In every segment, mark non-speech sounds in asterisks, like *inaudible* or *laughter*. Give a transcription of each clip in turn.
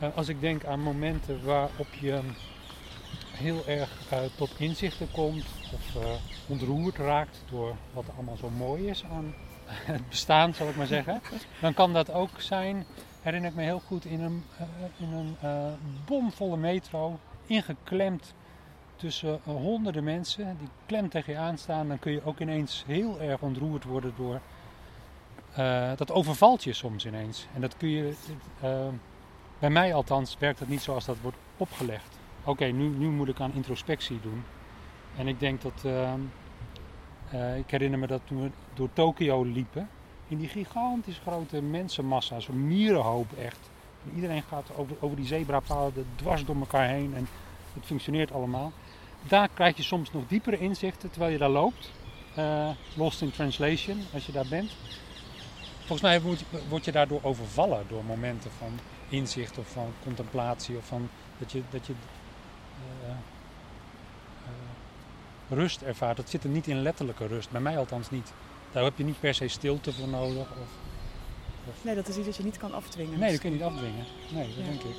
Eh, als ik denk aan momenten waarop je heel erg eh, tot inzichten komt of uh, ontroerd raakt door wat er allemaal zo mooi is aan *laughs* het bestaan, zal ik maar zeggen. Dan kan dat ook zijn, herinner ik me heel goed, in een, in een bomvolle metro, ingeklemd tussen honderden mensen die klem tegen je aanstaan. Dan kun je ook ineens heel erg ontroerd worden door... dat overvalt je soms ineens. En dat kun je... bij mij althans werkt het niet zoals dat wordt opgelegd oké, nu, nu moet ik aan introspectie doen. En ik denk dat, ehm, eh, ik herinner me dat toen we door Tokio liepen, in die gigantisch grote mensenmassa, zo'n mierenhoop echt. En iedereen gaat over, over die zebrapaden dwars door elkaar heen en het functioneert allemaal. Daar krijg je soms nog diepere inzichten terwijl je daar loopt. Uh, lost in translation, als je daar bent. Volgens mij word je, word je daardoor overvallen door momenten van inzicht of van contemplatie of van dat je, dat je eh, eh, rust ervaart. Dat zit er niet in letterlijke rust, bij mij althans niet. Daar heb je niet per se stilte voor nodig. Of, of... Nee, dat is iets dat je niet kan afdwingen. Nee, dat kun je niet afdwingen. Nee, dat denk ik.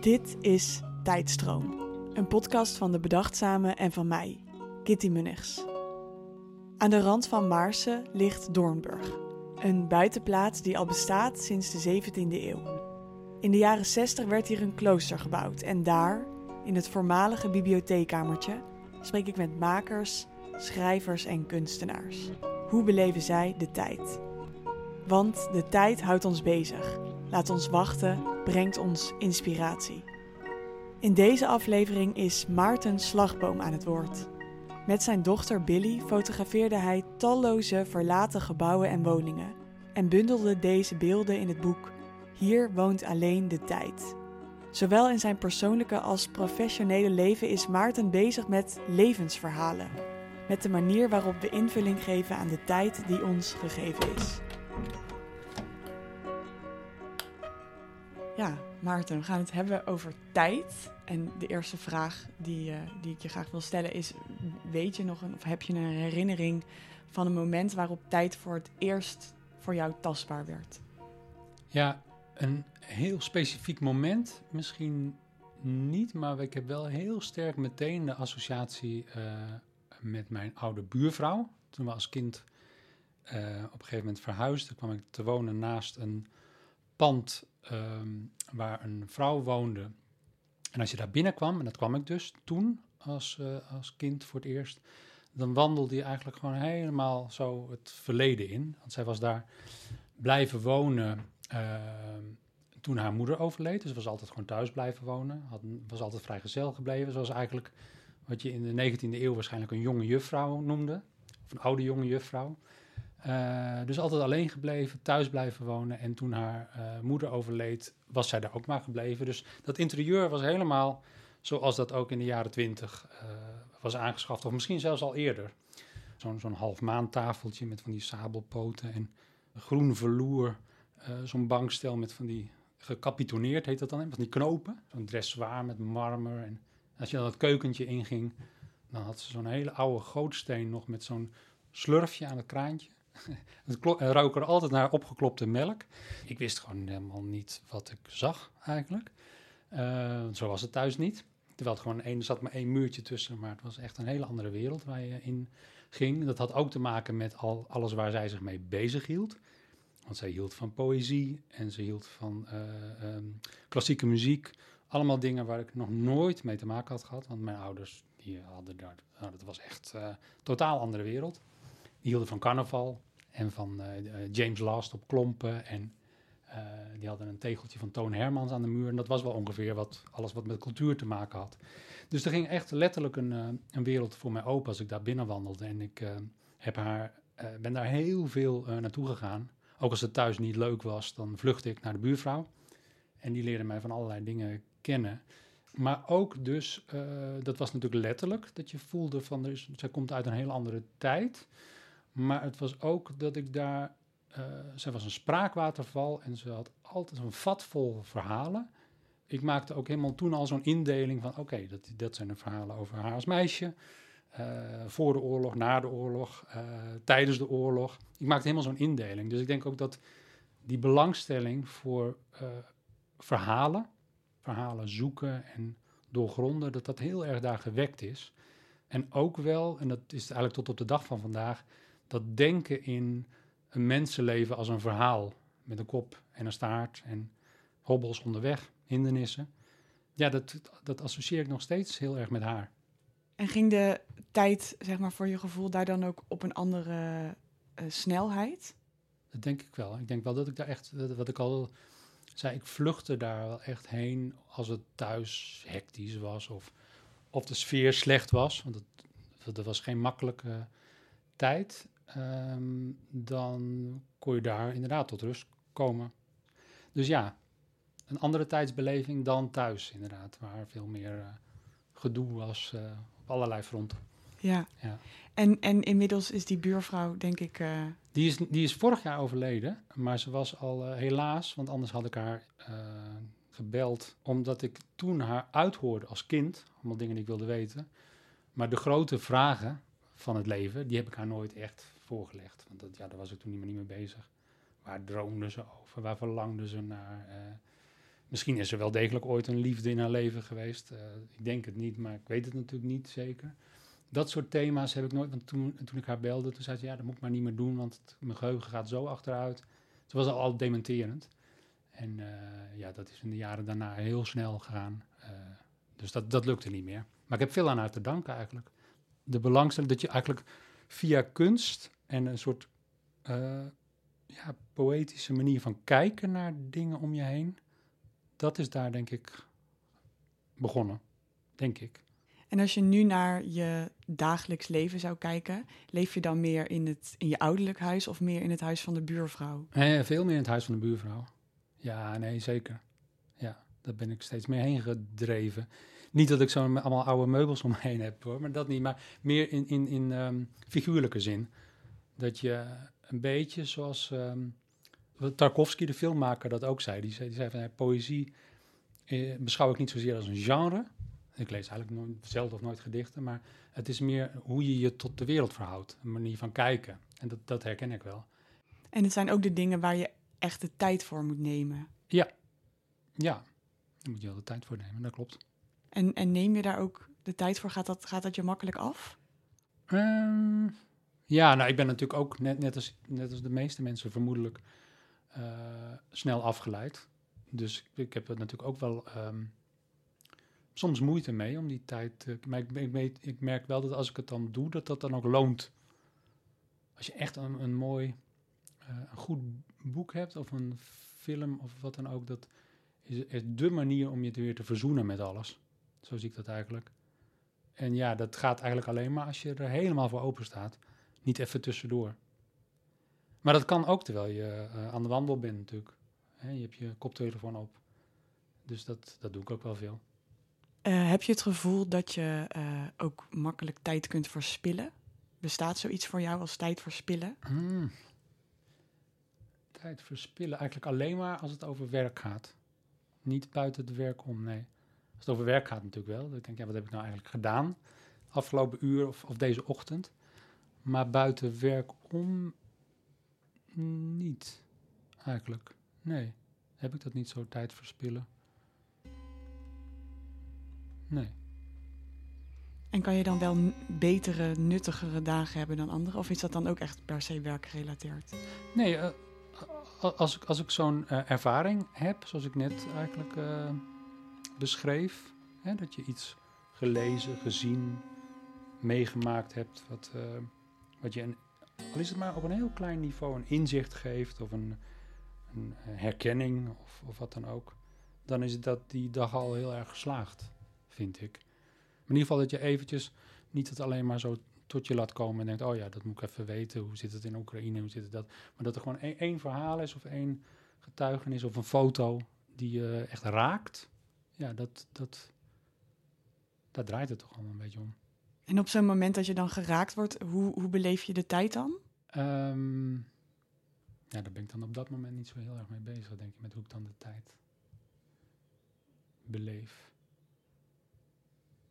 Dit is Tijdstroom, een podcast van de Bedachtzame en van mij, Kitty Munnigs. Aan de rand van Maarsen ligt Doornburg, een buitenplaats die al bestaat sinds de 17e eeuw. In de jaren 60 werd hier een klooster gebouwd en daar, in het voormalige bibliotheekkamertje, spreek ik met makers, schrijvers en kunstenaars. Hoe beleven zij de tijd? Want de tijd houdt ons bezig, laat ons wachten, brengt ons inspiratie. In deze aflevering is Maarten Slagboom aan het woord. Met zijn dochter Billy fotografeerde hij talloze verlaten gebouwen en woningen en bundelde deze beelden in het boek Hier woont alleen de tijd. Zowel in zijn persoonlijke als professionele leven is Maarten bezig met levensverhalen, met de manier waarop we invulling geven aan de tijd die ons gegeven is. Ja, Maarten, we gaan het hebben over tijd. En de eerste vraag die, uh, die ik je graag wil stellen is: weet je nog een, of heb je een herinnering van een moment waarop tijd voor het eerst voor jou tastbaar werd? Ja, een heel specifiek moment misschien niet, maar ik heb wel heel sterk meteen de associatie uh, met mijn oude buurvrouw. Toen we als kind uh, op een gegeven moment verhuisden, kwam ik te wonen naast een pand um, waar een vrouw woonde. En als je daar binnenkwam, en dat kwam ik dus toen als, uh, als kind voor het eerst, dan wandelde je eigenlijk gewoon helemaal zo het verleden in. Want zij was daar blijven wonen uh, toen haar moeder overleed. Dus was altijd gewoon thuis blijven wonen. Had, was altijd vrijgezel gebleven. Zoals eigenlijk wat je in de 19e eeuw waarschijnlijk een jonge juffrouw noemde. Of een oude jonge juffrouw. Uh, dus altijd alleen gebleven, thuis blijven wonen. En toen haar uh, moeder overleed, was zij daar ook maar gebleven. Dus dat interieur was helemaal zoals dat ook in de jaren twintig uh, was aangeschaft. Of misschien zelfs al eerder. Zo'n zo'n half maantafeltje met van die sabelpoten en groen verloer. Zo'n bankstel met van die gecapitoneerd heet dat dan, van die knopen. Zo'n dressoir met marmer. En als je dan het keukentje inging, dan had ze zo'n hele oude gootsteen nog met zo'n slurfje aan het kraantje. *laughs* Het rook er altijd naar opgeklopte melk. Ik wist gewoon helemaal niet wat ik zag eigenlijk. Uh, zo was het thuis niet. Terwijl het gewoon één, zat maar één muurtje tussen, maar het was echt een hele andere wereld waar je in ging. Dat had ook te maken met al, alles waar zij zich mee bezig hield. Want zij hield van poëzie en ze hield van uh, um, klassieke muziek. Allemaal dingen waar ik nog nooit mee te maken had gehad. Want mijn ouders, die hadden daar, nou, dat was echt uh, totaal andere wereld. Die hielden van carnaval en van uh, James Last op klompen. En uh, die hadden een tegeltje van Toon Hermans aan de muur. En dat was wel ongeveer wat, alles wat met cultuur te maken had. Dus er ging echt letterlijk een, een wereld voor mij open als ik daar binnen wandelde. En ik heb haar, ben daar heel veel naartoe gegaan. Ook als het thuis niet leuk was, dan vluchtte ik naar de buurvrouw. En die leerde mij van allerlei dingen kennen. Maar ook dus, dat was natuurlijk letterlijk, dat je voelde van, dus, zij komt uit een hele andere tijd. Maar het was ook dat ik daar. Uh, zij was een spraakwaterval en ze had altijd een vat vol verhalen. Ik maakte ook helemaal toen al zo'n indeling van: oké, dat, dat zijn de verhalen over haar als meisje. eh, voor de oorlog, na de oorlog, eh, tijdens de oorlog. Ik maakte helemaal zo'n indeling. Dus ik denk ook dat die belangstelling voor verhalen, verhalen zoeken en doorgronden, dat dat heel erg daar gewekt is. En ook wel, en dat is eigenlijk tot op de dag van vandaag, dat denken in een mensenleven als een verhaal. Met een kop en een staart en hobbels onderweg, hindernissen. Ja, dat, dat associeer ik nog steeds heel erg met haar. En ging de tijd, zeg maar, voor je gevoel daar dan ook op een andere eh, snelheid? Dat denk ik wel. Ik denk wel dat ik daar echt, wat ik al zei, ik vluchtte daar wel echt heen als het thuis hectisch was of, of de sfeer slecht was. Want het, dat- dat was geen makkelijke tijd. Ehm, dan kon je daar inderdaad tot rust komen. Dus ja, een andere tijdsbeleving dan thuis inderdaad, waar veel meer eh, gedoe was eh, op allerlei fronten. Ja. Ja. En, en inmiddels is die buurvrouw, denk ik, eh, Die is, die is vorig jaar overleden, maar ze was al helaas, want anders had ik haar gebeld, omdat ik toen haar uithoorde als kind, allemaal dingen die ik wilde weten. Maar de grote vragen van het leven, die heb ik haar nooit echt voorgelegd. Want dat, ja, daar was ik toen niet meer, niet mee bezig. Waar droomde ze over? Waar verlangde ze naar? Eh, misschien is er wel degelijk ooit een liefde in haar leven geweest. Eh, ik denk het niet, maar ik weet het natuurlijk niet zeker. Dat soort thema's heb ik nooit. Want toen, toen ik haar belde, toen zei ze: Ja, dat moet ik maar niet meer doen, want het- mijn geheugen gaat zo achteruit. Ze was al, al dementerend. En eh, ja, dat is in de jaren daarna heel snel gegaan. Dus dat, dat lukte niet meer. Maar ik heb veel aan haar te danken eigenlijk. De belangstelling dat je eigenlijk via kunst en een soort eh, ja, poëtische manier van kijken naar dingen om je heen. Dat is daar denk ik begonnen, denk ik. En als je nu naar je dagelijks leven zou kijken, leef je dan meer in, het, in je ouderlijk huis of meer in het huis van de buurvrouw? Eh, veel meer in het huis van de buurvrouw. Ja, nee, zeker. Ja, daar ben ik steeds meer heen gedreven. Niet dat ik zo allemaal oude meubels om me heen heb hoor, maar dat niet. Maar meer in, in, in ehm, figuurlijke zin. Dat je een beetje zoals wat Tarkovsky, de filmmaker, dat ook zei. Die zei, die zei van ja, poëzie eh, beschouw ik niet zozeer als een genre. Ik lees eigenlijk nooit, zelden of nooit gedichten, maar het is meer hoe je je tot de wereld verhoudt. Een manier van kijken. En dat, dat herken ik wel. En het zijn ook de dingen waar je echt de tijd voor moet nemen. Ja, daar moet je wel de tijd voor nemen, dat klopt. En, en neem je daar ook de tijd voor? Gaat dat, gaat dat je makkelijk af? Ehm, ja, nou, ik ben natuurlijk ook, net, net, als, net als de meeste mensen vermoedelijk, eh, snel afgeleid. Dus ik heb er natuurlijk ook wel ehm, soms moeite mee om die tijd... te- maar ik, ik, merk wel dat als ik het dan doe, dat dat dan ook loont. Als je echt een, mooi, eh, een goed boek hebt of een film of wat dan ook, dat is, is de manier om je weer te verzoenen met alles. Zo zie ik dat eigenlijk. En ja, dat gaat eigenlijk alleen maar als je er helemaal voor open staat. Niet even tussendoor. Maar dat kan ook terwijl je eh, aan de wandel bent natuurlijk. Je hebt je koptelefoon op. Dus dat, dat doe ik ook wel veel. Eh, heb je het gevoel dat je eh, ook makkelijk tijd kunt verspillen? Bestaat zoiets voor jou als tijd verspillen? Hmm. Tijd verspillen eigenlijk alleen maar als het over werk gaat. Niet buiten het werk om, nee. Als het over werk gaat natuurlijk wel. Dan denk ik, ja, wat heb ik nou eigenlijk gedaan? Afgelopen uur of, of deze ochtend. Maar buiten werk om niet. Eigenlijk. Nee. Heb ik dat niet zo tijd verspillen? Nee. En kan je dan wel betere, nuttigere dagen hebben dan anderen? Of is dat dan ook echt per se werkgerelateerd? Nee, eh, als ik, als ik zo'n eh, ervaring heb, zoals ik net eigenlijk eh, beschreef, hè, dat je iets gelezen, gezien, meegemaakt hebt, wat, wat je, al is het maar op een heel klein niveau, een inzicht geeft of een, een eh, herkenning of, of wat dan ook, dan is dat die dag al heel erg geslaagd, vind ik. In ieder geval dat je eventjes niet het alleen maar zo tot je laat komen en denkt, oh ja, dat moet ik even weten. Hoe zit het in Oekraïne? Hoe zit het dat? Maar dat er gewoon één, één verhaal is of één getuigenis of een foto die je echt raakt. Ja, dat, dat, daar draait het toch allemaal een beetje om. En op zo'n moment dat je dan geraakt wordt, hoe, hoe beleef je de tijd dan? Ehm, ja, daar ben ik dan op dat moment niet zo heel erg mee bezig, denk ik, met hoe ik dan de tijd beleef.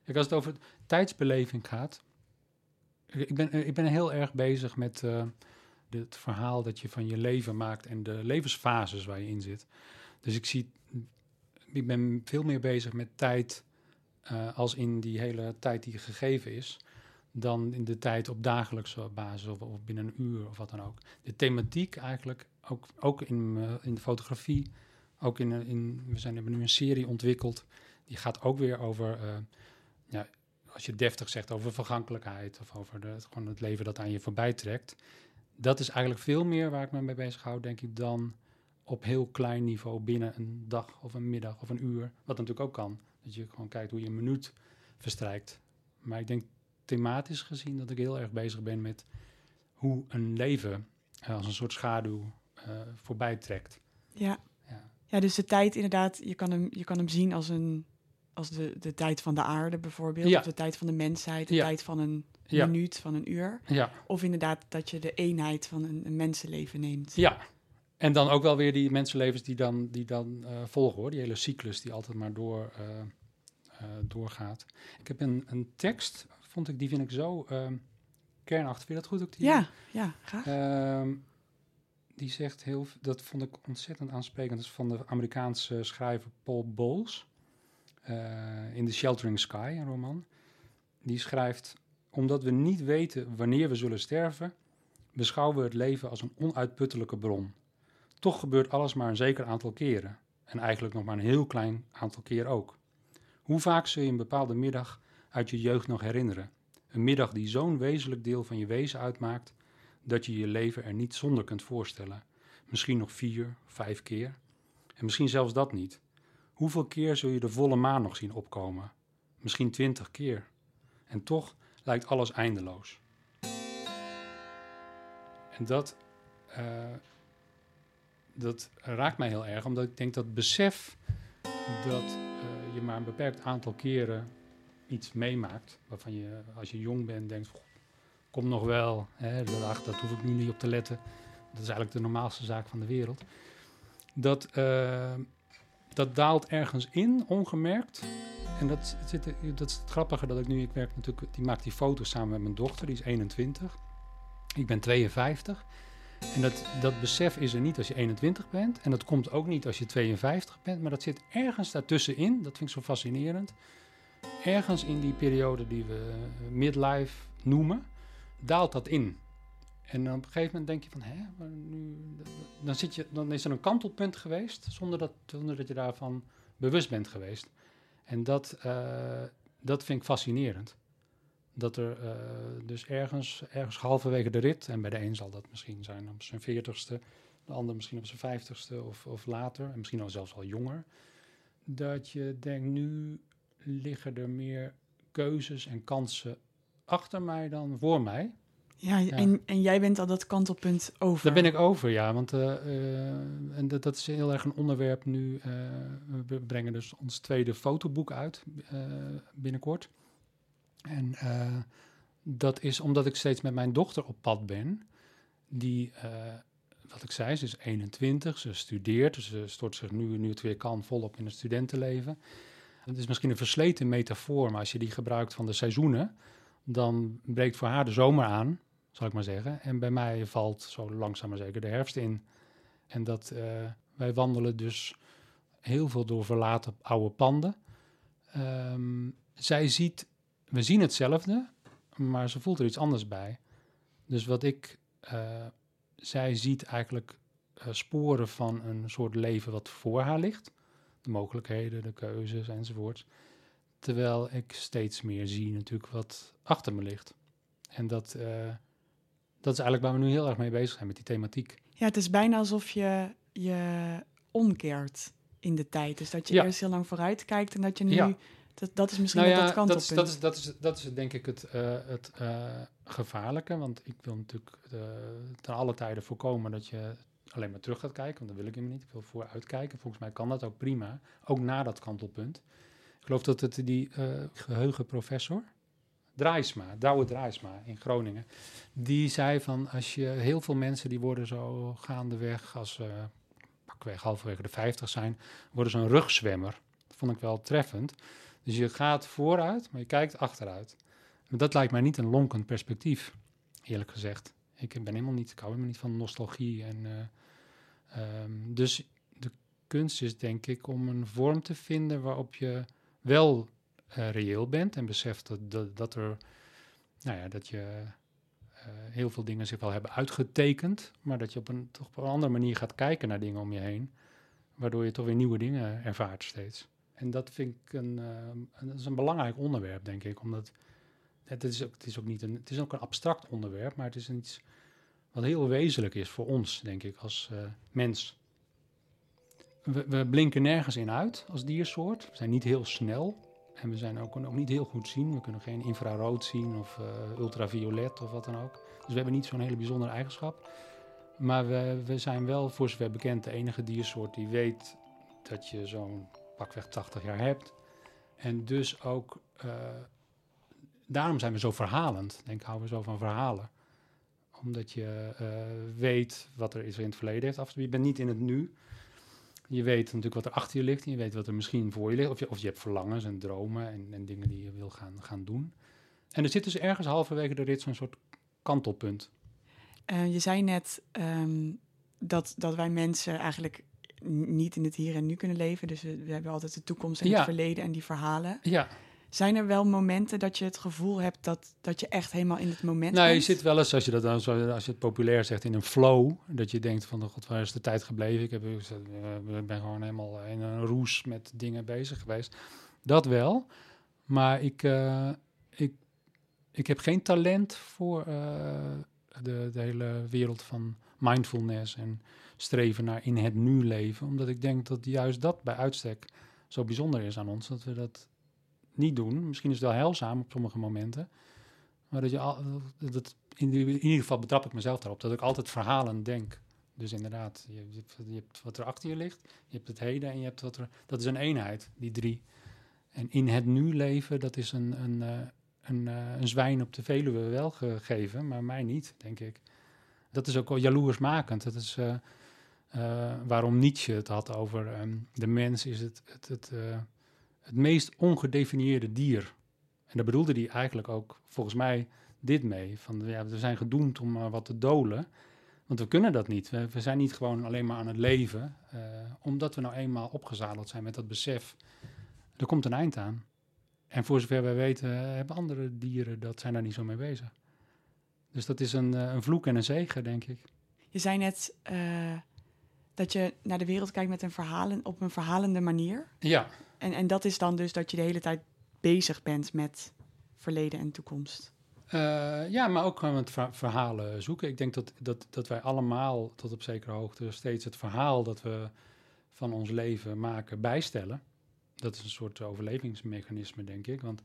Kijk, als het over tijdsbeleving gaat, ik, ben, ik ben heel erg bezig met uh, het verhaal dat je van je leven maakt en de levensfases waar je in zit. Dus ik zie, ik ben veel meer bezig met tijd uh, als in die hele tijd die gegeven is, dan in de tijd op dagelijkse basis of, of, binnen een uur of wat dan ook. De thematiek eigenlijk, ook, ook in, uh, in de fotografie, ook in, in, we zijn, hebben nu een serie ontwikkeld, die gaat ook weer over, ja, als je deftig zegt, over vergankelijkheid of over gewoon het leven dat aan je voorbij trekt. Dat is eigenlijk veel meer waar ik me mee bezig hou, denk ik, dan op heel klein niveau binnen een dag of een middag of een uur. Wat natuurlijk ook kan. Dat je gewoon kijkt hoe je een minuut verstrijkt. Maar ik denk thematisch gezien dat ik heel erg bezig ben met hoe een leven uh, als een soort schaduw uh, voorbij trekt. Ja. ja. Ja, dus de tijd inderdaad, je kan hem, je kan hem zien als, een, als de, de tijd van de aarde bijvoorbeeld. Ja. Of de tijd van de mensheid, de Ja. tijd van een Ja. minuut, van een uur. Ja, Of inderdaad dat je de eenheid van een, een mensenleven neemt. ja. En dan ook wel weer die mensenlevens die dan, die dan eh, volgen hoor. Die hele cyclus die altijd maar door, eh, eh, doorgaat. Ik heb een, een tekst, vond ik, die vind ik zo ehm, kernachtig. Vind je dat goed ook? Die, Ja, ja, graag. Ehm, die zegt heel, dat vond ik ontzettend aansprekend. Dat is van de Amerikaanse schrijver Paul Bowles. eh, in The Sheltering Sky, een roman. Die schrijft: Omdat we niet weten wanneer we zullen sterven, beschouwen we het leven als een onuitputtelijke bron. Toch gebeurt alles maar een zeker aantal keren. En eigenlijk nog maar een heel klein aantal keer ook. Hoe vaak zul je een bepaalde middag uit je jeugd nog herinneren? Een middag die zo'n wezenlijk deel van je wezen uitmaakt dat je je leven er niet zonder kunt voorstellen. Misschien nog vier, vijf keer. En misschien zelfs dat niet. Hoeveel keer zul je de volle maan nog zien opkomen? Misschien twintig keer. En toch lijkt alles eindeloos. En dat, eh, dat raakt mij heel erg, omdat ik denk dat besef dat eh, maar een beperkt aantal keren iets meemaakt, waarvan je als je jong bent denkt, "Goh, komt nog wel, hè, dat hoef ik nu niet op te letten. Dat is eigenlijk de normaalste zaak van de wereld. Dat, eh, dat daalt ergens in, ongemerkt. En dat, zit, dat is het grappige dat ik nu, ik werk natuurlijk, die maakt die foto's samen met mijn dochter, die is 21. Ik ben 52. En dat, dat besef is er niet als je 21 bent. En dat komt ook niet als je 52 bent. Maar dat zit ergens daartussenin. Dat vind ik zo fascinerend. Ergens in die periode die we eh, midlife noemen, daalt dat in. En dan op een gegeven moment denk je van, hè, nu, dan, zit je, dan is er een kantelpunt geweest zonder dat, zonder dat je daarvan bewust bent geweest. En dat, eh, dat vind ik fascinerend. Dat er eh, dus ergens, ergens halverwege de rit, en bij de een zal dat misschien zijn op zijn veertigste, de ander misschien op zijn vijftigste of, of later, en misschien al zelfs al jonger, dat je denkt, nu liggen er meer keuzes en kansen achter mij dan voor mij. Ja, Ja. En, en jij bent al dat kantelpunt over. Daar ben ik over, ja. Want eh, eh, en dat, dat is heel erg een onderwerp nu. we brengen dus ons tweede fotoboek uit binnenkort. En eh, dat is omdat ik steeds met mijn dochter op pad ben. Die, eh, wat ik zei, ze is 21, ze studeert. Dus ze stort zich nu, nu het weer kan, volop in het studentenleven. Het is misschien een versleten metafoor, maar als je die gebruikt van de seizoenen... dan breekt voor haar de zomer aan zal ik maar zeggen. En bij mij valt zo langzaam maar zeker de herfst in. En dat eh, wij wandelen dus heel veel door verlaten oude panden. Ehm, zij ziet, we zien hetzelfde, maar ze voelt er iets anders bij. Dus wat ik, eh, zij ziet eigenlijk eh, sporen van een soort leven wat voor haar ligt. De mogelijkheden, de keuzes enzovoort. Terwijl ik steeds meer zie natuurlijk wat achter me ligt. En dat, eh, dat is eigenlijk waar we nu heel erg mee bezig zijn met die thematiek. Ja, het is bijna alsof je je omkeert in de tijd. Dus dat je Ja. eerst heel lang vooruit kijkt en dat je nu... Ja. Dat, dat is misschien nou net ja, dat dat is, dat, is, dat, is, dat is denk ik het, eh, het eh, gevaarlijke. Want ik wil natuurlijk eh, ten alle tijden voorkomen dat je alleen maar terug gaat kijken. Want dat wil ik helemaal niet. Ik wil vooruitkijken. Volgens mij kan dat ook prima. Ook na dat kantelpunt. Ik geloof dat het die eh, geheugenprofessor, Draaisma, Douwe Draaisma in Groningen, die zei van als je heel veel mensen die worden zo gaandeweg als ze pakweg halverwege de 50 zijn, worden zo'n rugzwemmer. Dat vond ik wel treffend. Dus je gaat vooruit, maar je kijkt achteruit. Dat lijkt mij niet een lonkend perspectief, eerlijk gezegd. Ik ben helemaal niet, ik hou helemaal niet van nostalgie. En, uh, um, dus de kunst is denk ik om een vorm te vinden waarop je wel uh, reëel bent en beseft dat, dat, er, nou ja, dat je uh, heel veel dingen zich wel hebben uitgetekend, maar dat je op een, toch op een andere manier gaat kijken naar dingen om je heen, waardoor je toch weer nieuwe dingen ervaart steeds. En dat vind ik een, uh, dat is een belangrijk onderwerp, denk ik, omdat het is, ook, het, is ook niet een, het is ook een abstract onderwerp, maar het is iets wat heel wezenlijk is voor ons, denk ik, als uh, mens. We, blinken nergens in uit als diersoort. We zijn niet heel snel. En we zijn ook, ook niet heel goed zien. We kunnen geen infrarood zien of uh, ultraviolet of wat dan ook. Dus we hebben niet zo'n hele bijzondere eigenschap. Maar we, we zijn wel, voor zover bekend, de enige diersoort die weet dat je zo'n pakweg 80 jaar hebt. En dus ook, uh, daarom zijn we zo verhalend. Denk, houden we zo van verhalen. Omdat je uh, weet wat er is in het verleden heeft af. Je bent niet in het nu. Je weet natuurlijk wat er achter je ligt. En je weet wat er misschien voor je ligt. Of je, of je hebt verlangens en dromen en, en dingen die je wil gaan, gaan doen. En er zit dus ergens halverwege de rit zo'n soort kantelpunt. Uh, je zei net um, dat, dat wij mensen eigenlijk niet in het hier en nu kunnen leven. Dus we, we hebben altijd de toekomst en ja. het verleden en die verhalen. Ja. Zijn er wel momenten dat je het gevoel hebt dat, dat je echt helemaal in het moment nou, bent? je zit wel eens, als je, dat dan, als je het populair zegt, in een flow. Dat je denkt van, god, waar is de tijd gebleven? Ik heb, uh, ben gewoon helemaal in een roes met dingen bezig geweest. Dat wel. Maar ik, uh, ik, ik heb geen talent voor uh, de, de hele wereld van mindfulness en streven naar in het nu leven. Omdat ik denk dat juist dat bij uitstek zo bijzonder is aan ons. Dat we dat niet doen. Misschien is het wel heilzaam op sommige momenten. Maar dat je al, dat in, ieder geval betrap ik mezelf daarop. Dat ik altijd verhalen denk. Dus inderdaad, je, je, hebt wat er achter je ligt. Je hebt het heden en je hebt wat er... Dat is een eenheid, die drie. En in het nu leven, dat is een, een, een, een, een zwijn op de Veluwe wel gegeven. Maar mij niet, denk ik. Dat is ook wel jaloersmakend. Dat is... Uh, uh, waarom Nietzsche het had over um, de mens is het, het, het, het meest ongedefinieerde dier. En daar bedoelde hij eigenlijk ook volgens mij dit mee. Van ja, we zijn gedoemd om wat te dolen. Want we kunnen dat niet. We, we, zijn niet gewoon alleen maar aan het leven. omdat we nou eenmaal opgezadeld zijn met dat besef. Er komt een eind aan. En voor zover wij weten hebben andere dieren dat zijn daar niet zo mee bezig. Dus dat is een, een vloek en een zegen, denk ik. Je zei net dat je naar de wereld kijkt met een verhalen, op een verhalende manier. Ja. En, en dat is dan dus dat je de hele tijd bezig bent met verleden en toekomst. Uh, ja, maar ook gewoon het verhalen zoeken. Ik denk dat, dat, dat wij allemaal tot op zekere hoogte steeds het verhaal dat we van ons leven maken bijstellen. Dat is een soort overlevingsmechanisme, denk ik. Want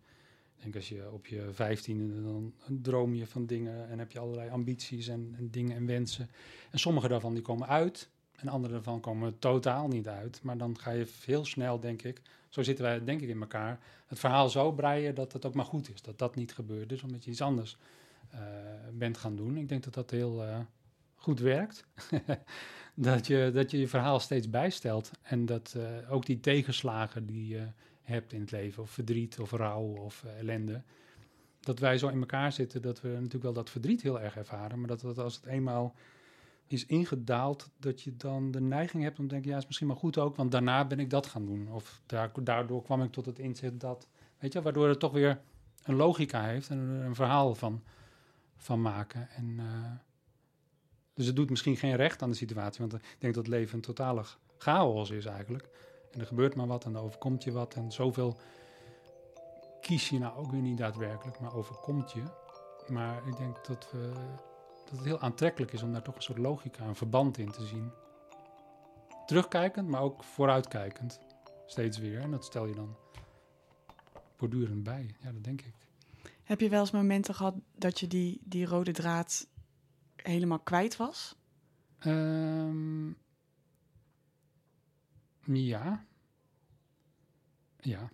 ik denk als je op je vijftiende, dan droom je van dingen en heb je allerlei ambities en, en dingen en wensen. En sommige daarvan die komen uit. En andere daarvan komen totaal niet uit. Maar dan ga je heel snel, denk ik, zo zitten wij denk ik in elkaar, het verhaal zo breien dat het ook maar goed is. Dat dat niet gebeurt dus omdat je iets anders uh, bent gaan doen. Ik denk dat dat heel uh, goed werkt. *laughs* dat, je, dat je je verhaal steeds bijstelt. En dat uh, ook die tegenslagen die je hebt in het leven, of verdriet of rouw of ellende, dat wij zo in elkaar zitten dat we natuurlijk wel dat verdriet heel erg ervaren, maar dat, als het eenmaal is ingedaald, dat je dan de neiging hebt om te denken, ja, is misschien maar goed ook, want daarna ben ik dat gaan doen. Of daardoor kwam ik tot het inzicht dat, weet je, waardoor het toch weer een logica heeft en een, verhaal van, van maken. En, uh, dus het doet misschien geen recht aan de situatie, want ik denk dat het leven een totale chaos is eigenlijk. En er gebeurt maar wat en er overkomt je wat en zoveel kies je nou ook weer niet daadwerkelijk, maar overkomt je. Maar ik denk dat we dat het heel aantrekkelijk is om daar toch een soort logica, een verband in te zien. Terugkijkend, maar ook vooruitkijkend. Steeds weer. En dat stel je dan voortdurend bij. Ja, dat denk ik. Heb je wel eens momenten gehad dat je die, die rode draad helemaal kwijt was? Um, ja. Ja.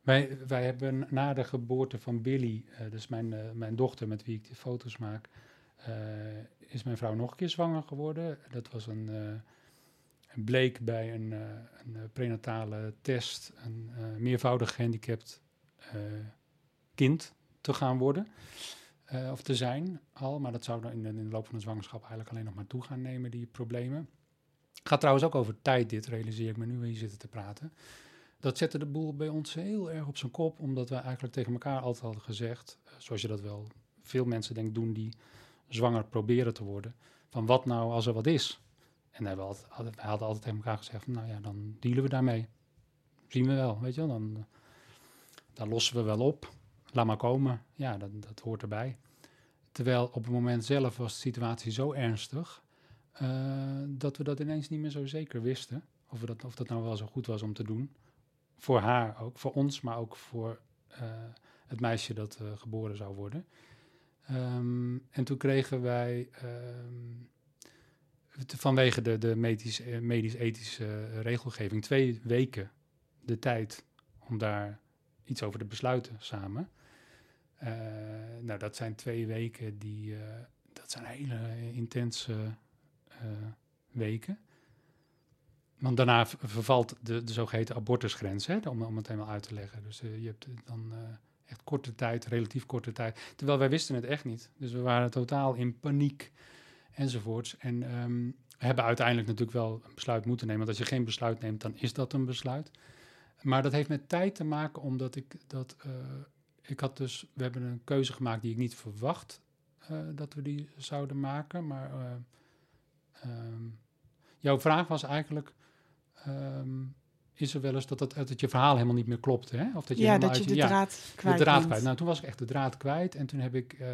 Wij, wij hebben na de geboorte van Billy, uh, dus mijn, uh, mijn dochter met wie ik de foto's maak, uh, is mijn vrouw nog een keer zwanger geworden. Dat was een, een bleek bij een, een prenatale test een meervoudig gehandicapt kind te gaan worden. Eh, of te zijn al. Maar dat zou dan in de, in de loop van de zwangerschap eigenlijk alleen nog maar toe gaan nemen, die problemen. Gaat trouwens ook over tijd, dit realiseer ik me nu we hier zitten te praten. Dat zette de boel bij ons heel erg op zijn kop, omdat we eigenlijk tegen elkaar altijd hadden gezegd, eh, zoals je dat wel veel mensen denk doen die zwanger proberen te worden, van wat nou als er wat is? En wij hadden, wij hadden altijd tegen elkaar gezegd, nou ja, dan dealen we daarmee. Zien we wel, weet je wel, dan, eh, dan lossen we wel op. Laat maar komen. Ja, dat, dat hoort erbij. Terwijl op het moment zelf was de situatie zo ernstig, eh, dat we dat ineens niet meer zo zeker wisten. Of, we dat, of dat nou wel zo goed was om te doen. Voor haar ook, voor ons, maar ook voor eh, het meisje dat eh, geboren zou worden. Ehm, en toen kregen wij ehm, vanwege de, de medisch- medisch-ethische regelgeving twee weken de tijd om daar iets over te besluiten samen. Eh, nou, dat zijn twee weken die, eh, dat zijn hele intense eh, weken. Want daarna vervalt de, de zogeheten abortusgrens, hè, om, om het helemaal uit te leggen. Dus je hebt dan echt korte tijd, relatief korte tijd. Terwijl wij wisten het echt niet. Dus we waren totaal in paniek enzovoorts. En ehm, hebben uiteindelijk natuurlijk wel een besluit moeten nemen. Want als je geen besluit neemt, dan is dat een besluit. Maar dat heeft met tijd te maken, omdat ik dat. Ik had dus. We hebben een keuze gemaakt die ik niet verwacht eh, dat we die zouden maken. Maar. eh, ehm, jouw vraag was eigenlijk. ehm, is er wel eens dat, dat, dat je verhaal helemaal niet meer klopt? Hè? Of dat je ja, dat je de ja, draad kwijt de draad kwijt. Nou, toen was ik echt de draad kwijt. En toen heb ik eh,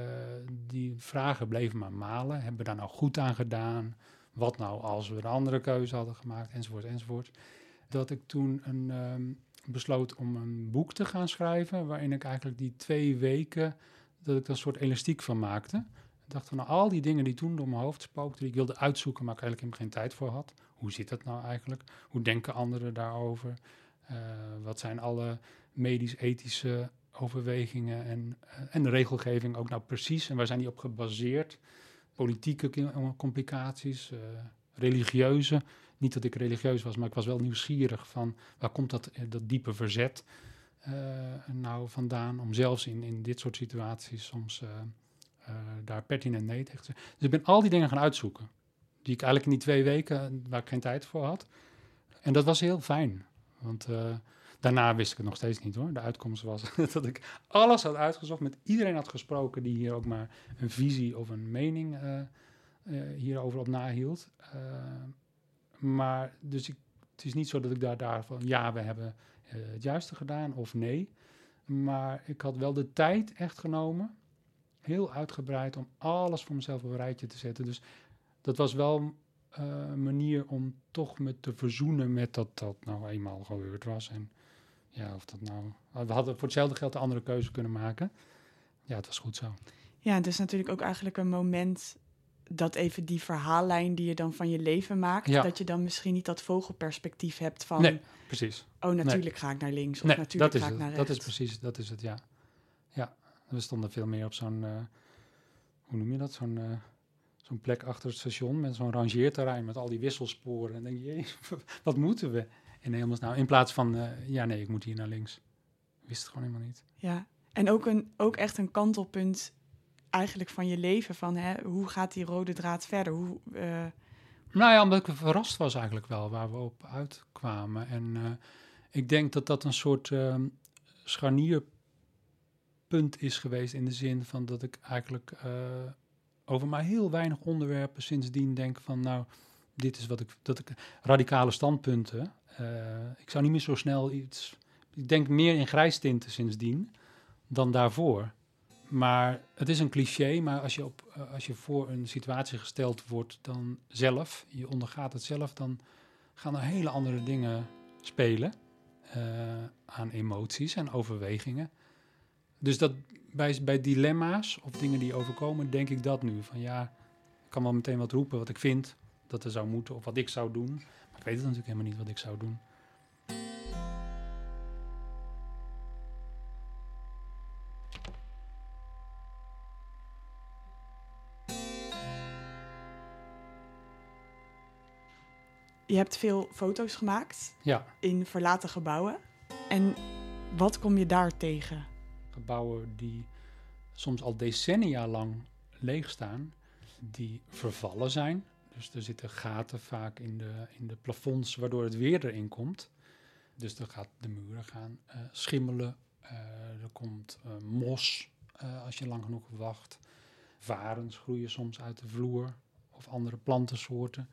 die vragen bleven maar malen. Hebben we daar nou goed aan gedaan? Wat nou als we een andere keuze hadden gemaakt? Enzovoort, enzovoort. Dat ik toen een, ehm, besloot om een boek te gaan schrijven. Waarin ik eigenlijk die twee weken, dat ik er een soort elastiek van maakte. Ik dacht van nou, al die dingen die toen door mijn hoofd spookten, die ik wilde uitzoeken, maar ik eigenlijk geen tijd voor had. Hoe zit dat nou eigenlijk? Hoe denken anderen daarover? Eh, wat zijn alle medisch-ethische overwegingen en, eh, en de regelgeving ook nou precies? En waar zijn die op gebaseerd? Politieke ki- complicaties, eh, religieuze. Niet dat ik religieus was, maar ik was wel nieuwsgierig van waar komt dat, eh, dat diepe verzet eh, nou vandaan? Om zelfs in, in dit soort situaties soms eh, daar pertinent nee tegen te zeggen. Dus ik ben al die dingen gaan uitzoeken. Die ik eigenlijk in die twee weken, waar ik geen tijd voor had. En dat was heel fijn. Want daarna wist ik het nog steeds niet hoor. De uitkomst was *laughs* dat ik alles had uitgezocht, met iedereen had gesproken die hier ook maar een visie of een mening hierover op nahield. Eh, maar dus ik, het is niet zo dat ik daar, daar van ja, we hebben eh, het juiste gedaan of nee. Maar ik had wel de tijd echt genomen, heel uitgebreid, om alles voor mezelf op een rijtje te zetten. Dus dat was wel eh, een manier om toch me te verzoenen met dat dat nou eenmaal gebeurd was. En ja, of dat nou... We hadden voor hetzelfde geld een andere keuze kunnen maken. Ja, het was goed zo. Ja, het is natuurlijk ook eigenlijk een moment dat even die verhaallijn die je dan van je leven maakt, Ja. dat je dan misschien niet dat vogelperspectief hebt van, Nee, precies. oh natuurlijk ga ik naar links of Nee, natuurlijk dat is ga ik naar Dat rechts. is precies, dat is het, ja. Ja, we stonden veel meer op zo'n, eh, hoe noem je dat, zo'n eh, zo'n plek achter het station met zo'n rangeerterrein met al die wisselsporen. En dan denk je, jee, *laughs* wat moeten we? En helemaal nou, in plaats van, eh, ja nee, ik moet hier naar links. Wist het gewoon helemaal niet. Ja, en ook, een, ook echt een kantelpunt eigenlijk van je leven, van hè, hoe gaat die rode draad verder? Hoe, eh, Nou ja, omdat ik verrast was eigenlijk wel waar we op uitkwamen. En eh, ik denk dat dat een soort ehm, scharnierpunt is geweest in de zin van dat ik eigenlijk eh, over maar heel weinig onderwerpen sindsdien denk van nou, dit is wat ik, dat ik radicale standpunten. ik zou niet meer zo snel iets, ik denk meer in grijstinten sindsdien dan daarvoor. Maar het is een cliché, maar als je, op, eh, als je voor een situatie gesteld wordt dan zelf, je ondergaat het zelf, dan gaan er hele andere dingen spelen eh, aan emoties en overwegingen. Dus dat bij, bij dilemma's of dingen die overkomen, denk ik dat nu. Van ja, ik kan wel meteen wat roepen wat ik vind dat er zou moeten of wat ik zou doen. Maar ik weet het natuurlijk helemaal niet wat ik zou doen. Je hebt veel foto's gemaakt Ja, in verlaten gebouwen. En wat kom je daar tegen? gebouwen die soms al decennia lang leeg staan, die vervallen zijn. Dus er zitten gaten vaak in de, in de plafonds waardoor het weer erin komt. Dus dan gaat de muren gaan uh, schimmelen. Uh, er komt uh, mos als je lang genoeg wacht. Varens groeien soms uit de vloer of andere plantensoorten.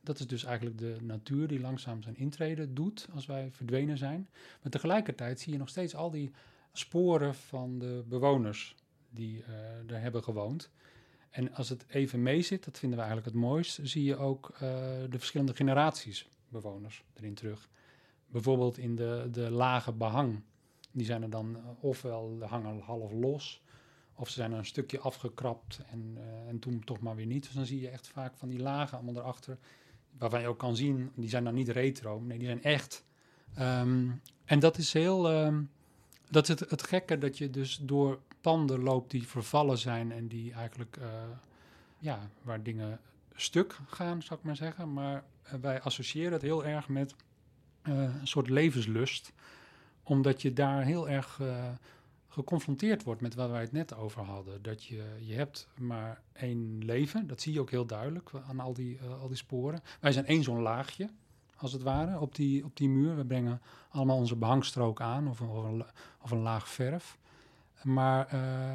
Dat is dus eigenlijk de natuur die langzaam zijn intrede doet als wij verdwenen zijn. Maar tegelijkertijd zie je nog steeds al die sporen van de bewoners die uh, er hebben gewoond. En als het even mee zit, dat vinden we eigenlijk het mooist, zie je ook uh, de verschillende generaties bewoners erin terug. Bijvoorbeeld in de, de lage behang. Die zijn er dan uh, ofwel hangen half los, of ze zijn er een stukje afgekrapt en, en toen toch maar weer niet. Dus dan zie je echt vaak van die lagen allemaal erachter waarvan je ook kan zien, die zijn dan niet retro, nee, die zijn echt. Um, en dat is heel, um, dat is het, het gekke dat je dus door panden loopt die vervallen zijn en die eigenlijk, uh, ja, waar dingen stuk gaan, zou ik maar zeggen. Maar uh, wij associëren het heel erg met uh, een soort levenslust, omdat je daar heel erg geconfronteerd wordt met waar wij het net over hadden. Dat je, je hebt maar één leven, dat zie je ook heel duidelijk aan al die, uh, al die sporen. Wij zijn één zo'n laagje, als het ware, op die, op die muur. We brengen allemaal onze behangstrook aan of, of, een, of een laag verf. Maar uh,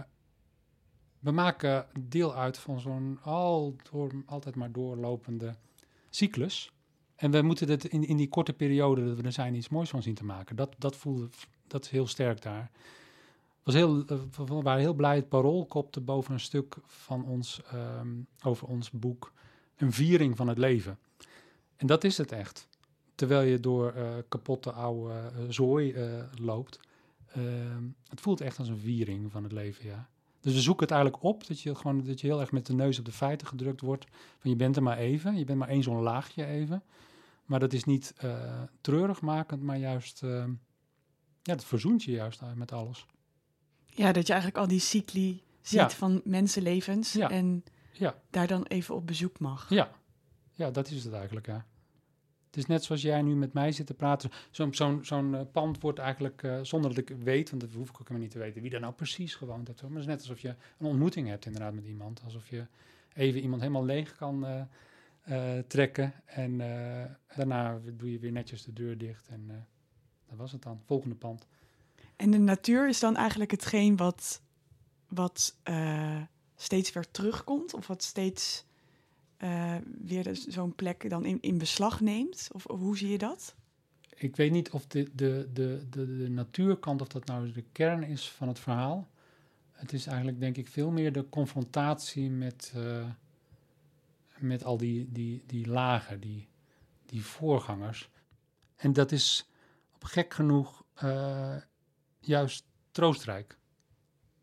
we maken deel uit van zo'n altijd maar doorlopende cyclus. En we moeten het in, in die korte periode dat we er zijn iets moois van zien te maken. Dat, dat voelde, dat is heel sterk daar was heel, uh, we waren heel blij. Het parool kopte boven een stuk van ons, um, over ons boek, een viering van het leven. En dat is het echt. Terwijl je door uh, kapotte oude uh, zooi loopt. Ehm, het voelt echt als een viering van het leven, ja. Dus we zoeken het eigenlijk op, dat je, gewoon, dat je heel erg met de neus op de feiten gedrukt wordt. Van je bent er maar even, je bent maar één zo'n laagje even. Maar dat is niet treurig makend, maar juist, ehm, ja, dat verzoent je juist met alles. Ja, dat je eigenlijk al die cycli ziet Ja. van mensenlevens Ja. en Ja, daar dan even op bezoek mag. ja. ja, dat is het eigenlijk, ja. Het is net zoals jij nu met mij zit te praten. Zo'n zo'n zo'n eh, pand wordt eigenlijk, eh, zonder dat ik weet, want dat hoef ik ook helemaal niet te weten, wie daar nou precies gewoond heeft. Maar het is net alsof je een ontmoeting hebt inderdaad met iemand. Alsof je even iemand helemaal leeg kan eh, trekken. En daarna doe je weer netjes de deur dicht. En dat was het dan. Volgende pand. En de natuur is dan eigenlijk hetgeen wat, wat eh, steeds weer terugkomt of wat steeds eh, weer zo'n plek dan in, in beslag neemt? Of, hoe zie je dat? Ik weet niet of de, de, de, de, de natuurkant, of dat nou de kern is van het verhaal. Het is eigenlijk, denk ik, veel meer de confrontatie met, eh, met al die, die, die lagen, die, die voorgangers. En dat is op gek genoeg juist troostrijk.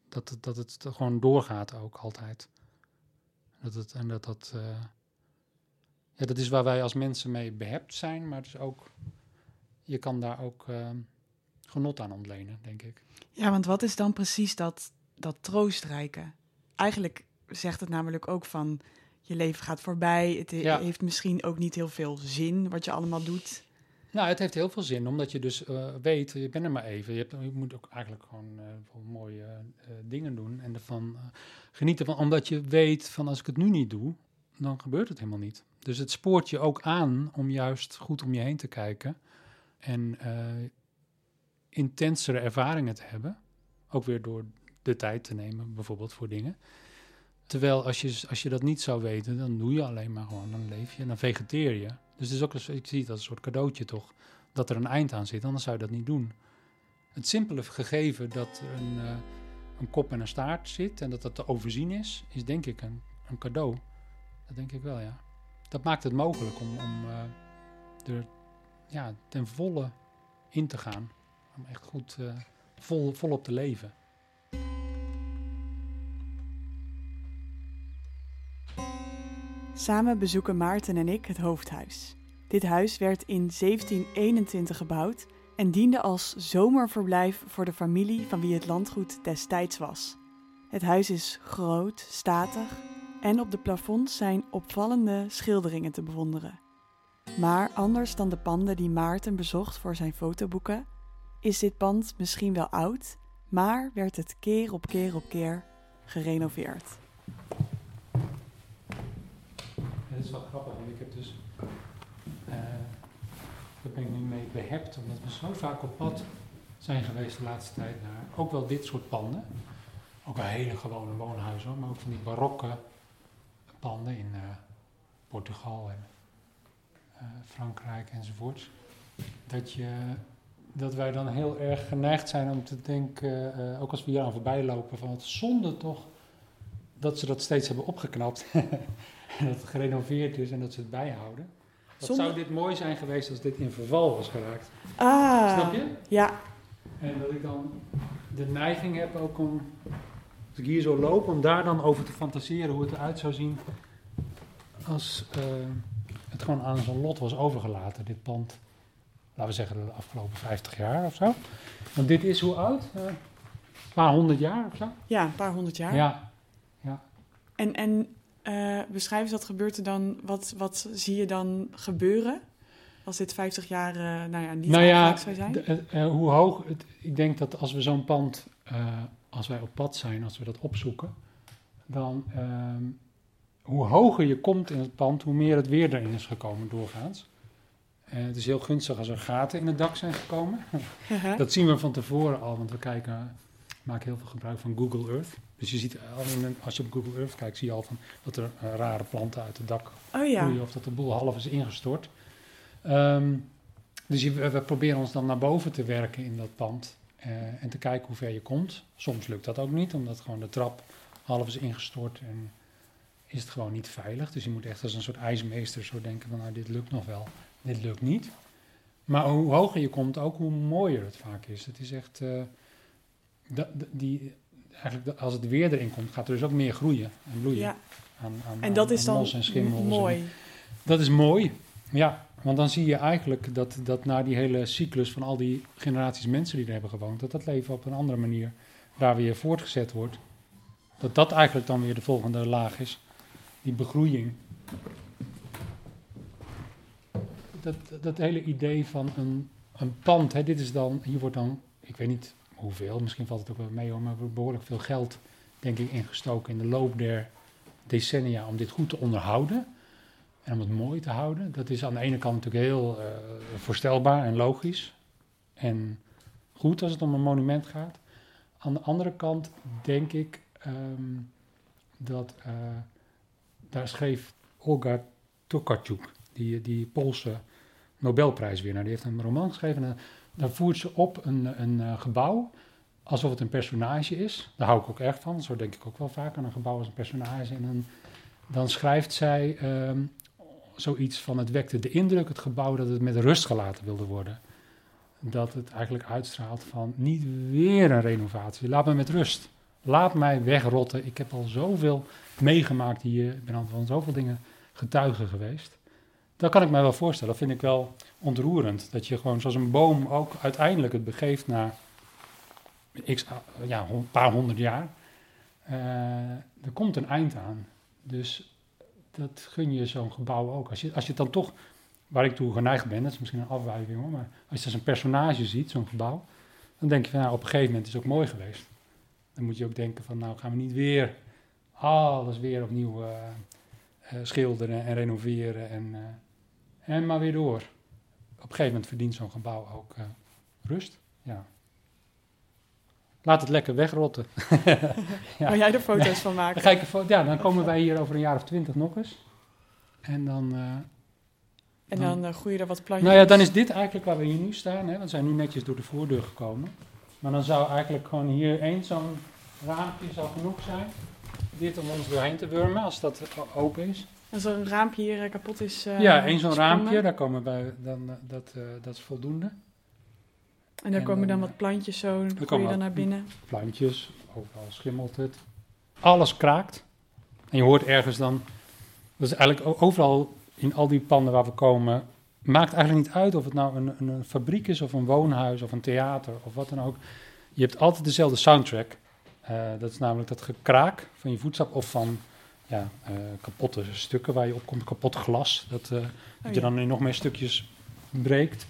Dat het, dat het gewoon doorgaat ook altijd. Dat het, en dat dat. eh, ja, dat is waar wij als mensen mee behept zijn, maar het is ook je kan daar ook uh, genot aan ontlenen, denk ik. Ja, want wat is dan precies dat, dat troostrijke? Eigenlijk zegt het namelijk ook van je leven gaat voorbij. Het he Ja. heeft misschien ook niet heel veel zin wat je allemaal doet. Nou, het heeft heel veel zin, omdat je dus uh, weet, je bent er maar even. Je, hebt, je moet ook eigenlijk gewoon uh, mooie uh, dingen doen en ervan genieten. Van, omdat je weet van als ik het nu niet doe, dan gebeurt het helemaal niet. Dus het spoort je ook aan om juist goed om je heen te kijken. En intensere ervaringen te hebben. Ook weer door de tijd te nemen, bijvoorbeeld voor dingen. Terwijl als je, als je dat niet zou weten, dan doe je alleen maar gewoon. Dan leef je en dan vegeteer je. Dus het is ook, ik zie het als een soort cadeautje toch. Dat er een eind aan zit, anders zou je dat niet doen. Het simpele gegeven dat er een, uh, een kop en een staart zit en dat dat te overzien is, is denk ik een, een cadeau. Dat denk ik wel, ja. Dat maakt het mogelijk om, om uh, er ja, ten volle in te gaan. Om echt goed uh, vol, volop te leven. Samen bezoeken Maarten en ik het hoofdhuis. Dit huis werd in 1721 gebouwd en diende als zomerverblijf voor de familie van wie het landgoed destijds was. Het huis is groot, statig en op de plafonds zijn opvallende schilderingen te bewonderen. Maar anders dan de panden die Maarten bezocht voor zijn fotoboeken, is dit pand misschien wel oud, maar werd het keer op keer op keer gerenoveerd. Het is wel grappig, want ik heb dus. eh daar ben ik nu mee behept, omdat we zo vaak op pad zijn geweest de laatste tijd naar ook wel dit soort panden. Ook wel hele gewone woonhuizen, hoor, maar ook van die barokke panden in eh, Portugal en eh, Frankrijk enzovoorts. Dat, je, dat wij dan heel erg geneigd zijn om te denken, ook als we hier aan voorbij lopen, van het zonde toch dat ze dat steeds hebben opgeknapt. *laughs* en *laughs* dat het gerenoveerd is en dat ze het bijhouden. Wat zou dit mooi zijn geweest als dit in verval was geraakt? Ah, Snap je? ja. En dat ik dan de neiging heb ook om, als ik hier zo loop, om daar dan over te fantaseren hoe het eruit zou zien als eh, het gewoon aan zo'n lot was overgelaten, dit pand. Laten we zeggen de afgelopen 50 jaar of zo. Want dit is hoe oud? Eh, een paar honderd jaar of zo? Ja, een paar honderd jaar. Ja. En, en eh, beschrijf eens wat gebeurt er dan, wat, wat zie je dan gebeuren als dit 50 jaar eh, nou ja, niet nou ja, zou zijn? de- eh, hoe hoog, het, ik denk dat als we zo'n pand, als wij op pad zijn, als we dat opzoeken, dan ehm, hoe hoger je komt in het pand, hoe meer het weer erin is gekomen doorgaans. Het is heel gunstig als er gaten in het dak zijn gekomen. *laughs* Dat zien we van tevoren al, want we kijken, maken heel veel gebruik van Google Earth. Dus je ziet al in een- als je op Google Earth kijkt, zie je al van dat er eh, rare planten uit het dak oh ja, groeien of dat de boel half is ingestort. Ehm, dus je, we proberen ons dan naar boven te werken in dat pand eh, en te kijken hoe ver je komt. Soms lukt dat ook niet, omdat gewoon de trap half is ingestort en is het gewoon niet veilig. Dus je moet echt als een soort ijsmeester zo denken van nou dit lukt nog wel, dit lukt niet. Maar hoe hoger je komt, ook hoe mooier het vaak is. Het is echt, eh, die, eigenlijk als het weer erin komt, gaat er dus ook meer groeien en bloeien. ja. Aan, aan, En dat aan- is dan mos en schimmels en- mooi. dat is mooi, ja. Want dan zie je eigenlijk dat, dat na die hele cyclus van al die generaties mensen die er hebben gewoond, dat dat leven op een andere manier daar weer voortgezet wordt. Dat dat eigenlijk dan weer de volgende laag is. Die begroeiing. Dat, dat hele idee van een, een pand, hè, dit is dan, hier wordt dan, ik weet niet hoeveel, misschien valt het ook wel mee hoor, maar er wordt behoorlijk veel geld, denk ik, ingestoken in de loop der decennia om dit goed te onderhouden. En om het mooi te houden, dat is aan de ene kant natuurlijk heel eh, voorstelbaar en logisch. En goed als het om een monument gaat. Aan de andere kant denk ik ehm, dat eh, daar schreef Olga Tokarczuk, die, die Poolse Nobelprijswinnaar, die heeft een roman geschreven. En daar voert ze op een, een eh, gebouw alsof het een personage is. Daar hou ik ook erg van, zo denk ik ook wel vaak aan een gebouw als een personage. En dan, dan schrijft zij ehm, zoiets van het wekte de indruk, het gebouw, dat het met rust gelaten wilde worden. Dat het eigenlijk uitstraalt van niet weer een renovatie, laat me met rust. Laat mij wegrotten. Ik heb al zoveel meegemaakt hier, ik ben al van zoveel dingen getuige geweest. Dat kan ik mij wel voorstellen, dat vind ik wel ontroerend. Dat je gewoon zoals een boom ook uiteindelijk het begeeft naar x, ja, een paar honderd jaar. Eh, er komt een eind aan. Dus dat gun je zo'n gebouw ook. Als je, als je het dan toch, waar ik toe geneigd ben, dat is misschien een afwijking hoor, maar als je als een personage ziet, zo'n gebouw, dan denk je van op een gegeven moment is het ook mooi geweest. Dan moet je ook denken van nou gaan we niet weer alles weer opnieuw eh, eh, schilderen en renoveren en, en maar weer door. Op een gegeven moment verdient zo'n gebouw ook eh, rust. Ja. Laat het lekker wegrotten. *laughs* Ja. Jij er foto's van Dan, maken. ga ik een fo- ja, dan komen wij hier over een jaar of twintig nog eens. En dan, eh, En dan eh, groeien er wat plantjes. nou ja, dan is dit eigenlijk waar we hier nu staan. Hè? Want we zijn nu netjes door de voordeur gekomen. Maar dan zou eigenlijk gewoon hier één zo'n raampje zou genoeg zijn. Dit om ons doorheen te wurmen, als dat open is. Als er een raampje hier eh, kapot is. eh, ja, één zo'n raampje, daar komen wij, dan, eh, dat, dat is voldoende. En daar en komen dan dan, wat plantjes zo. Dan komen je dan naar binnen. Plantjes, overal schimmelt het. Alles kraakt. En je hoort ergens dan, dat is eigenlijk overal in al die panden waar we komen, maakt eigenlijk niet uit of het nou een, een, fabriek is of een woonhuis of een theater of wat dan ook. Je hebt altijd dezelfde soundtrack. Dat is namelijk dat gekraak van je voetstap of van ja, eh, kapotte stukken waar je op komt, kapot glas. Dat, eh, dat je Oh ja. dan in nog meer stukjes breekt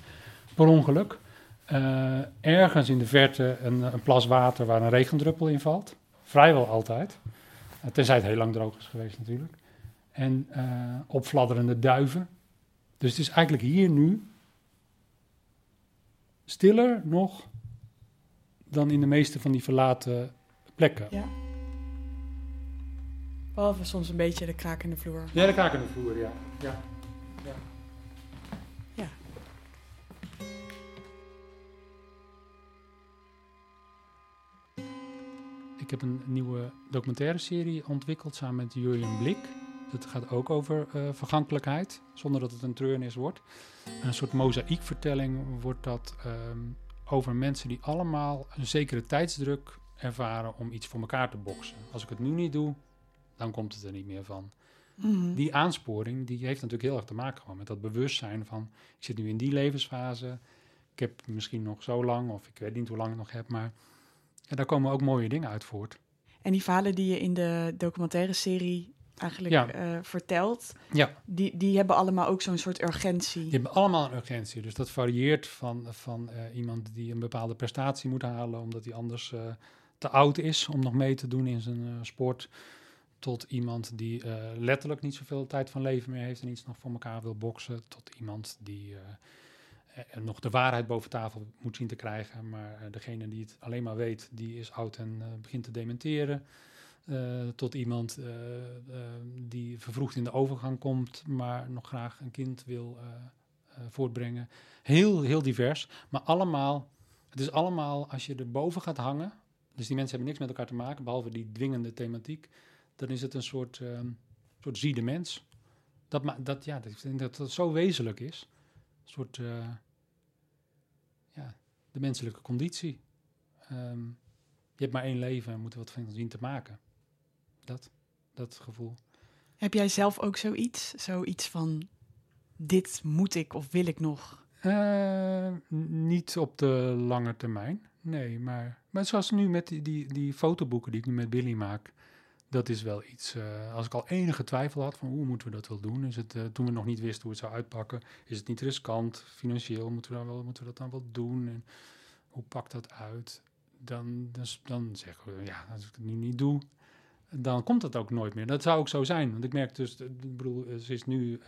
per ongeluk. eh, ergens in de verte een, een plas water waar een regendruppel in valt. Vrijwel altijd. Tenzij het heel lang droog is geweest natuurlijk. En opfladderende duiven. Dus het is eigenlijk hier nu stiller nog dan in de meeste van die verlaten plekken. Ja. Behalve soms een beetje de kraak in de vloer. Ja, de kraak in de vloer, ja. ja. ja. Ja. Ik heb een nieuwe documentaire serie ontwikkeld samen met Jurjen Blik. Dat gaat ook over uh, vergankelijkheid, zonder dat het een treurnis wordt. Een soort mozaïekvertelling wordt dat um, over mensen die allemaal een zekere tijdsdruk ervaren om iets voor elkaar te boksen. Als ik het nu niet doe, dan komt het er niet meer van. Mm. Die aansporing die heeft natuurlijk heel erg te maken gewoon met dat bewustzijn van ik zit nu in die levensfase. Ik heb misschien nog zo lang, of ik weet niet hoe lang ik nog heb, maar ja, daar komen ook mooie dingen uit voort. En die verhalen die je in de documentaire serie eigenlijk ja. uh, vertelt, ja. die, die hebben allemaal ook zo'n soort urgentie. Die hebben allemaal een urgentie. Dus dat varieert van, van uh, iemand die een bepaalde prestatie moet halen, omdat hij anders uh, te oud is om nog mee te doen in zijn sport. Tot iemand die letterlijk niet zoveel tijd van leven meer heeft en iets nog voor elkaar wil boksen. Tot iemand die nog de waarheid boven tafel moet zien te krijgen. Maar degene die het alleen maar weet, die is oud en begint te dementeren. Tot iemand die vervroegd in de overgang komt, maar nog graag een kind wil voortbrengen. Heel, heel divers, maar allemaal, het is allemaal als je erboven gaat hangen, dus die mensen hebben niks met elkaar te maken, behalve die dwingende thematiek, dan is het een soort, soort zie de mens. Dat, dat, ja, dat, dat dat zo wezenlijk is. Een soort, ja, de menselijke conditie. Um, je hebt maar één leven en moet er wat van zien te maken. Dat, dat gevoel. Heb jij zelf ook zoiets? Zoiets van, dit moet ik of wil ik nog? Uh, niet op de lange termijn, nee. Maar, maar zoals nu met die, die, die fotoboeken die ik nu met Billy maak... Dat is wel iets, uh, als ik al enige twijfel had van hoe moeten we dat wel doen. Is het, uh, toen we nog niet wisten hoe het zou uitpakken, is het niet riskant, financieel, moeten we, dan wel, moeten we dat dan wel doen? En hoe pakt dat uit? Dan, dan, dan zeggen we, ja, als ik het nu niet doe, dan komt het ook nooit meer. Dat zou ook zo zijn. Want ik merk dus, ik bedoel, ze is nu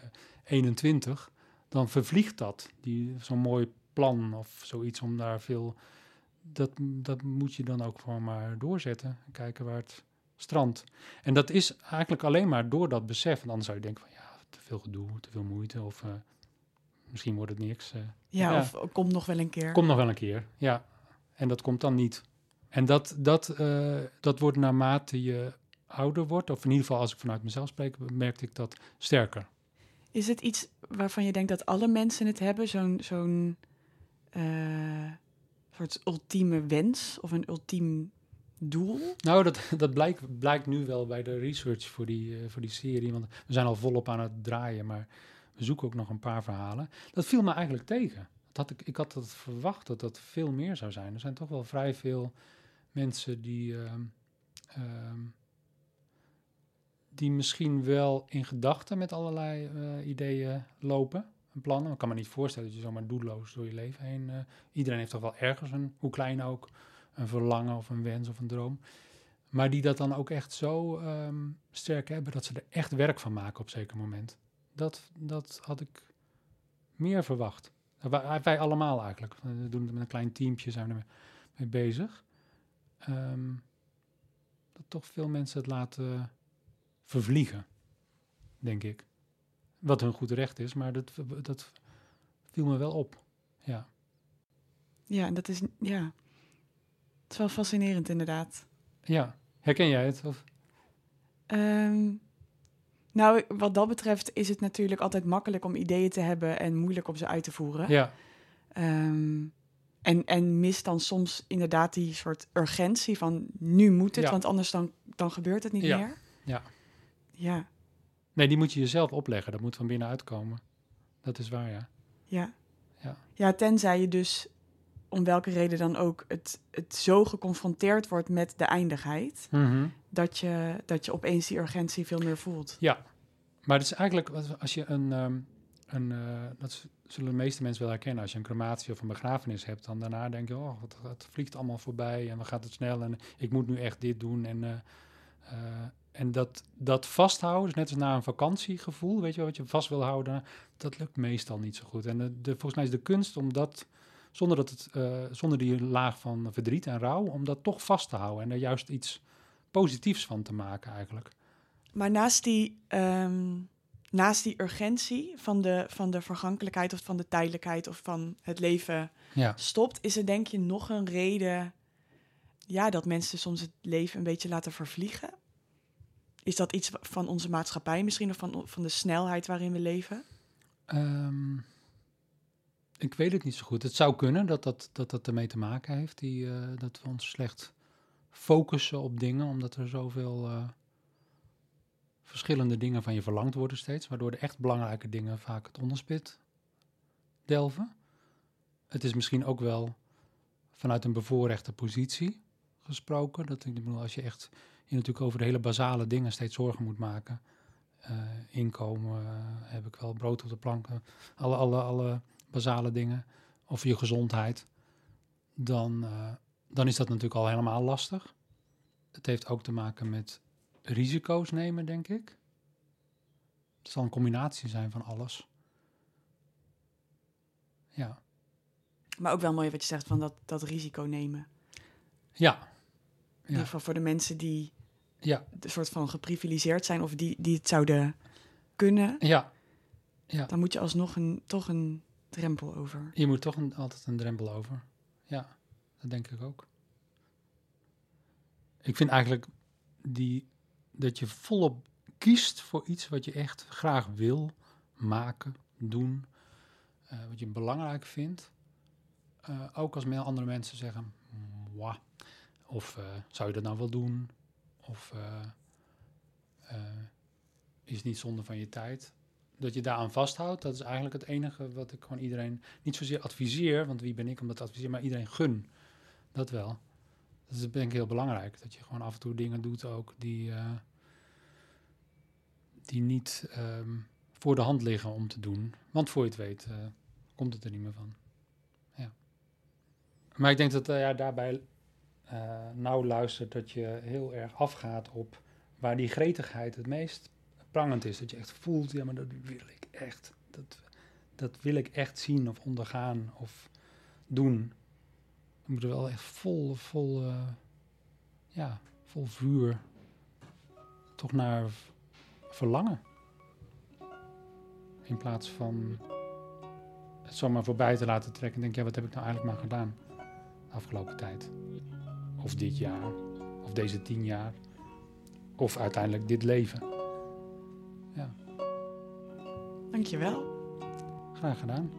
21, dan vervliegt dat. Die, zo'n mooi plan of zoiets om daar veel... Dat, dat moet je dan ook gewoon maar doorzetten. En kijken waar het strandt. En dat is eigenlijk alleen maar door dat besef. En anders zou je denken van, ja, te veel gedoe, te veel moeite. Of uh, misschien wordt het niks. Uh, ja, ja, of komt nog wel een keer. Komt nog wel een keer, ja. En dat komt dan niet. En dat, dat, uh, dat wordt naarmate je ouder wordt, of in ieder geval als ik vanuit mezelf spreek, merkte ik dat sterker. Is het iets waarvan je denkt dat alle mensen het hebben, zo'n zo'n soort ultieme wens of een ultiem Nou, dat, dat blijkt, blijkt nu wel bij de research voor die, uh, voor die serie, want we zijn al volop aan het draaien, maar we zoeken ook nog een paar verhalen. Dat viel me eigenlijk tegen. Dat had ik, ik had het verwacht dat dat veel meer zou zijn. Er zijn toch wel vrij veel mensen die... Uh, die misschien wel in gedachten met allerlei uh, ideeën lopen en plannen. Ik kan me niet voorstellen dat je zomaar doelloos door je leven heen... Uh, iedereen heeft toch wel ergens, een, hoe klein ook, een verlangen of een wens of een droom. Maar die dat dan ook echt zo um, sterk hebben dat ze er echt werk van maken op zeker moment. Dat, dat had ik meer verwacht. Wij, wij allemaal eigenlijk. We doen het met een klein teampje, zijn we mee bezig. Um, dat toch veel mensen het laten vervliegen, denk ik. Wat hun goed recht is, maar dat, dat viel me wel op. Ja. Ja, en dat is, ja. Is wel fascinerend, inderdaad. Ja. Herken jij het? Of? Um, nou, wat dat betreft is het natuurlijk altijd makkelijk om ideeën te hebben en moeilijk om ze uit te voeren. Ja. Um, en, en mis dan soms inderdaad die soort urgentie van nu moet het, Ja. want anders dan, dan gebeurt het niet Ja. meer. Ja. Ja, Nee, die moet je jezelf opleggen. Dat moet van binnenuit komen. Dat is waar, ja. ja. Ja. Ja, tenzij je dus om welke reden dan ook het, het zo geconfronteerd wordt met de eindigheid, Mhm. dat je, dat je opeens die urgentie veel meer voelt. Ja. Maar het is eigenlijk, als- je een, ehm, een, eh, dat zullen de meeste mensen wel herkennen. Als je een crematie of een begrafenis hebt, dan daarna denk je, oh, het, het vliegt allemaal voorbij en we gaat het snel en ik moet nu echt dit doen. En, eh, eh, en dat, dat vasthouden, dus net als na een vakantiegevoel, weet je wel, wat je vast wil houden, dat lukt meestal niet zo goed. En de, de, volgens mij is de kunst om dat, zonder, dat het, eh, zonder die laag van verdriet en rouw, om dat toch vast te houden en er juist iets positiefs van te maken eigenlijk. Maar naast die, ehm, naast die urgentie van de, van de vergankelijkheid of van de tijdelijkheid of van het leven Ja. stopt, is er denk je nog een reden ja, dat mensen soms het leven een beetje laten vervliegen? Is dat iets van onze maatschappij misschien of van, van de snelheid waarin we leven? Ehm, ik weet het niet zo goed. Het zou kunnen dat dat, dat, dat ermee te maken heeft. Die, eh, dat we ons slecht focussen op dingen, omdat er zoveel eh, verschillende dingen van je verlangd worden steeds. Waardoor de echt belangrijke dingen vaak het onderspit delven. Het is misschien ook wel vanuit een bevoorrechte positie gesproken. Dat ik bedoel, als je echt je natuurlijk over de hele basale dingen steeds zorgen moet maken. Eh, inkomen, heb ik wel brood op de plank, eh, alle, alle, alle basale dingen, of je gezondheid, dan, eh, dan is dat natuurlijk al helemaal lastig. Het heeft ook te maken met risico's nemen, denk ik. Het zal een combinatie zijn van alles. Ja, Maar ook wel mooi wat je zegt van dat, dat risico nemen. ja, In ieder geval voor de mensen die ja, een soort van geprivilegeerd zijn of die, die het zouden kunnen, ja. dan moet je alsnog een, toch een drempel over. Je moet toch een, altijd een drempel over. Ja, dat denk ik ook. Ik vind eigenlijk die, dat je volop kiest voor iets wat je echt graag wil maken, doen, eh, wat je belangrijk vindt. Eh, ook als andere mensen zeggen, "Mwah." of eh, zou je dat nou wel doen? Of is het niet zonde van je tijd? Dat je daaraan vasthoudt, dat is eigenlijk het enige wat ik gewoon iedereen niet zozeer adviseer, want wie ben ik om dat te adviseren, maar iedereen gun. Dat wel. Dat is denk ik heel belangrijk, dat je gewoon af en toe dingen doet ook die, eh, die niet ehm, voor de hand liggen om te doen. Want voor je het weet, eh, komt het er niet meer van. Ja. Maar ik denk dat eh, ja, daarbij nauw luistert dat je heel erg afgaat op waar die gretigheid het meest prangend is. Dat je echt voelt, ja, maar dat wil ik echt. Dat, dat wil ik echt zien of ondergaan of doen. Dan moet er wel echt vol, vol, eh, ja, vol vuur toch naar verlangen. In plaats van het zomaar voorbij te laten trekken en denk, ja, wat heb ik nou eigenlijk maar gedaan de afgelopen tijd? Of dit jaar, of deze tien jaar, of uiteindelijk dit leven. Dankjewel. Graag gedaan.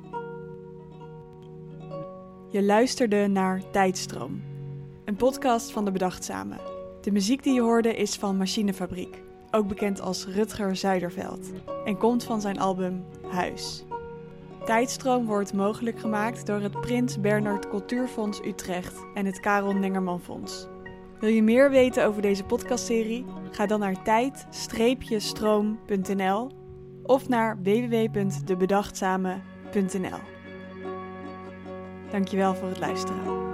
Je luisterde naar Tijdstroom, een podcast van de Bedachtzamen. De muziek die je hoorde is van Machinefabriek, ook bekend als Rutger Zuiderveld, en komt van zijn album Huis. Tijdstroom wordt mogelijk gemaakt door het Prins Bernhard Cultuurfonds Utrecht en het Karel Nengerman Fonds. Wil je meer weten over deze podcastserie? Ga dan naar tijd-stroom.nl of naar www.debedachtzamen.nl. Dankjewel voor het luisteren.